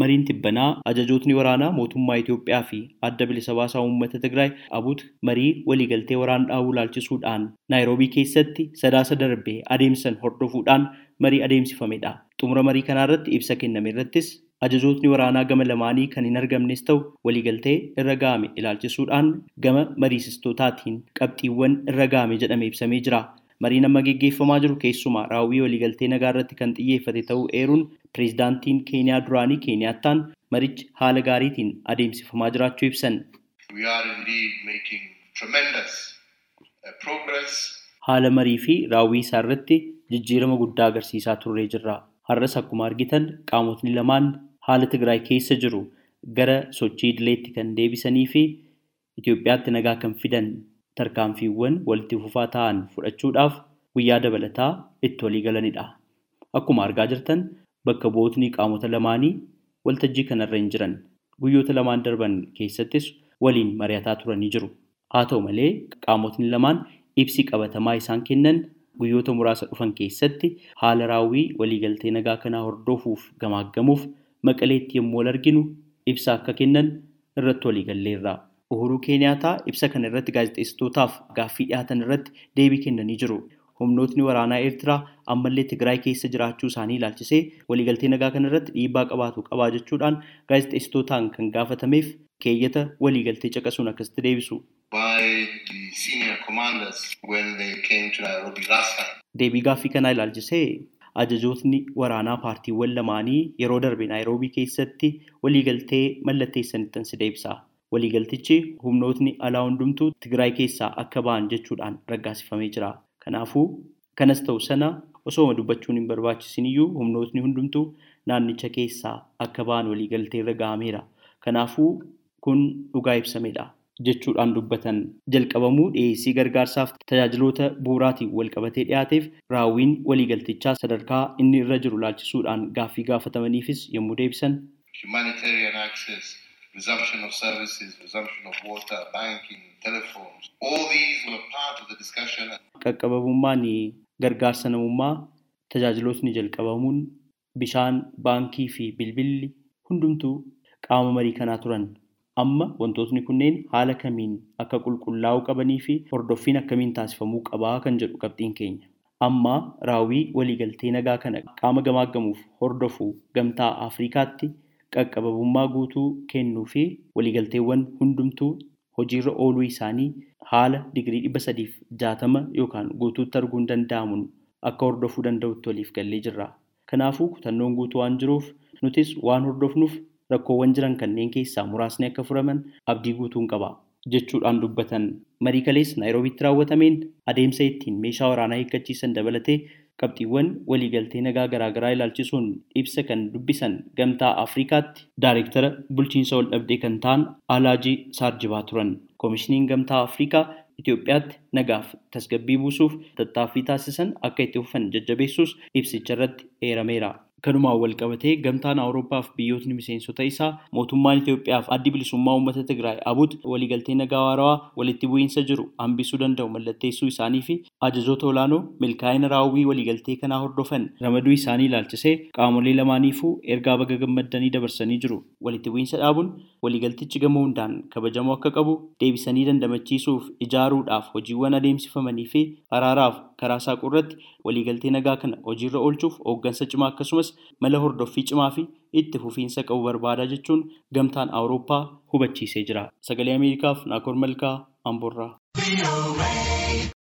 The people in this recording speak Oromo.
Mariin tibbanaa ajajootni waraanaa mootummaa Itoophiyaa fi adda bilisa baasaa uummata Tigraay abut marii waliigaltee waraana dhaabuu laalchisuudhaan Naayiroobii keessatti sadaasa darbee adeemsan hordofuudhaan marii adeemsifamedha. Xumura marii kanaarratti ibsa kenname irrattis ajajootni waraanaa gama lamaanii kan hin argamnes ta'u waliigaltee irra ga'ame ilaalchisuudhaan gama mariisistootaatiin qabxiiwwan irra ga'ame jedhame ibsamee jira. Mariin amma geggeeffamaa jiru keessumaa raawwii waliigaltee nagaa irratti kan xiyyeeffate ta'uu eeruun pireezidaantiin Keeniyaa duraanii Keeniyaattaan marichi haala gaariitiin adeemsifamaa jiraachuu ibsan. Haala marii fi raawwii isaa irratti jijjiirama guddaa agarsiisaa turree jirra. Har'as akkuma argitan qaamotni lamaan haala Tigraay keessa jiru gara sochii idileetti kan deebisanii fi Itoophiyaatti nagaa kan fidan tarkaanfiiwwan walitti fufaa ta'an fudhachuudhaaf guyyaa dabalataa itti walii galanidha. Akkuma argaa jirtan bakka bu'ootni qaamota lamaanii waltajjii kanarra hin jiran. Guyyoota lamaan darban keessattis waliin mari'ataa turanii jiru. Haa ta'u malee qaamotni lamaan ibsi qabatamaa isaan kennan guyyoota muraasa dhufan keessatti haala raawwii waliigaltee nagaa kanaa hordofuuf gamaaggamuuf maqaleetti yommuu wal arginu ibsa akka kennan irratti walii galleerra. Uhuruu Keeniyaataa ibsa kana irratti gaazexeessitootaaf gaaffii dhiyaatan irratti deebii kennanii jiru. Humnootni waraanaa Eertiraa ammallee Tigraay keessa jiraachuu isaanii ilaalchisee waliigaltee nagaa kana irratti dhiibbaa qabaatu qabaa jechuudhaan gaazexeessitootaan kan gaafatameef keeyyata waliigaltee caqasuun akkasitti deebisu. Deebii gaaffii kanaa ilaalchisee ajajootni waraanaa paartiiwwan lamaanii yeroo darbe naayiroobii keessatti waliigaltee mallatteessanittan si deebisa. Waliigaltichi humnootni alaa hundumtuu Tigraay keessaa akka ba'an jechuudhaan raggaasifamee jira. Kanaafuu kanas ta'u sana osoo dubbachuun hin barbaachisin iyyuu humnootni hundumtuu naannicha keessaa akka ba'an waliigaltee irra ga'ameera. Kanaafuu kun dhugaa ibsamedha. jechuudhaan dubbatan jalqabamuu dhiyeessii gargaarsaaf tajaajiloota bu'uuraatiin walqabatee dhiyaateef raawwiin waliigaltichaa sadarkaa inni irra jiru laalchisuudhaan gaaffii gaafatamaniifis yommuu deebisan. Resumption of services, resumption of water, banking, telephones. All these were part of the discussion. Qaqqabamummaan gargaarsa namummaa tajaajilootni jalqabamuun bishaan, baankii fi bilbilli hundumtuu qaama marii kanaa turan. Amma wantootni kunneen haala kamiin akka qulqullaa'uu qabanii fi hordoffiin akkamiin taasifamuu qabaa kan jedhu qabxiin keenya. Amma raawwii waliigaltee nagaa kana qaama gamaaggamuuf hordofu gamtaa Afrikaatti qaqqabamummaa guutuu kennuu fi waliigalteewwan hundumtuu hojiirra ooluu isaanii haala digirii dhibba sadiif jaatama yookaan guutuutti arguun danda'amuun akka hordofuu danda'utti waliif gallee jirra. Kanaafuu kutannoon guutuu waan jiruuf nutis waan hordofnuuf rakkoowwan jiran kanneen keessaa muraasni akka furaman abdii guutuun qaba jechuudhaan dubbatan marii kalees naayiroobiitti raawwatameen adeemsa ittiin meeshaa waraanaa hiikkachiisan dabalatee qabxiiwwan waliigaltee nagaa garaagaraa ilaalchisuun ibsa kan dubbisan gamtaa afrikaatti daayireektara bulchiinsa wal dhabdee kan ta'an alaajii saarjibaa turan koomishiniin gamtaa afrikaa Itoophiyaatti nagaaf tasgabbii buusuuf tattaaffii taasisan akka itti fufan jajjabeessuus ibsicha irratti eerameera. Kanumaan wal qabatee gamtaan Awuroopaaf biyyootni miseensota isaa mootummaan Itoophiyaaf addi bilisummaa uummata Tigraay abut waliigaltee nagaa waarawaa walitti bu'iinsa jiru hambisuu danda'u mallatteessuu isaanii fi ajajoota olaanoo milkaa'ina raawwii waliigaltee kanaa hordofan ramaduu isaanii ilaalchisee qaamolee lamaaniifuu ergaa baga gammaddanii dabarsanii jiru. Walitti bu'iinsa dhaabuun waliigaltichi gama hundaan kabajamuu akka qabu deebisanii dandamachiisuuf ijaaruudhaaf hojiiwwan adeemsifamanii fi araaraaf karaa saaquu irratti waliigaltee nagaa kana hojiirra oolchuuf hooggansa cimaa akkasumas mala hordoffii cimaa fi itti fufiinsa qabu barbaada jechuun gamtaan awurooppaa hubachiisee jira. Sagalee Ameerikaaf Naakoor Malkaa Amboorraa.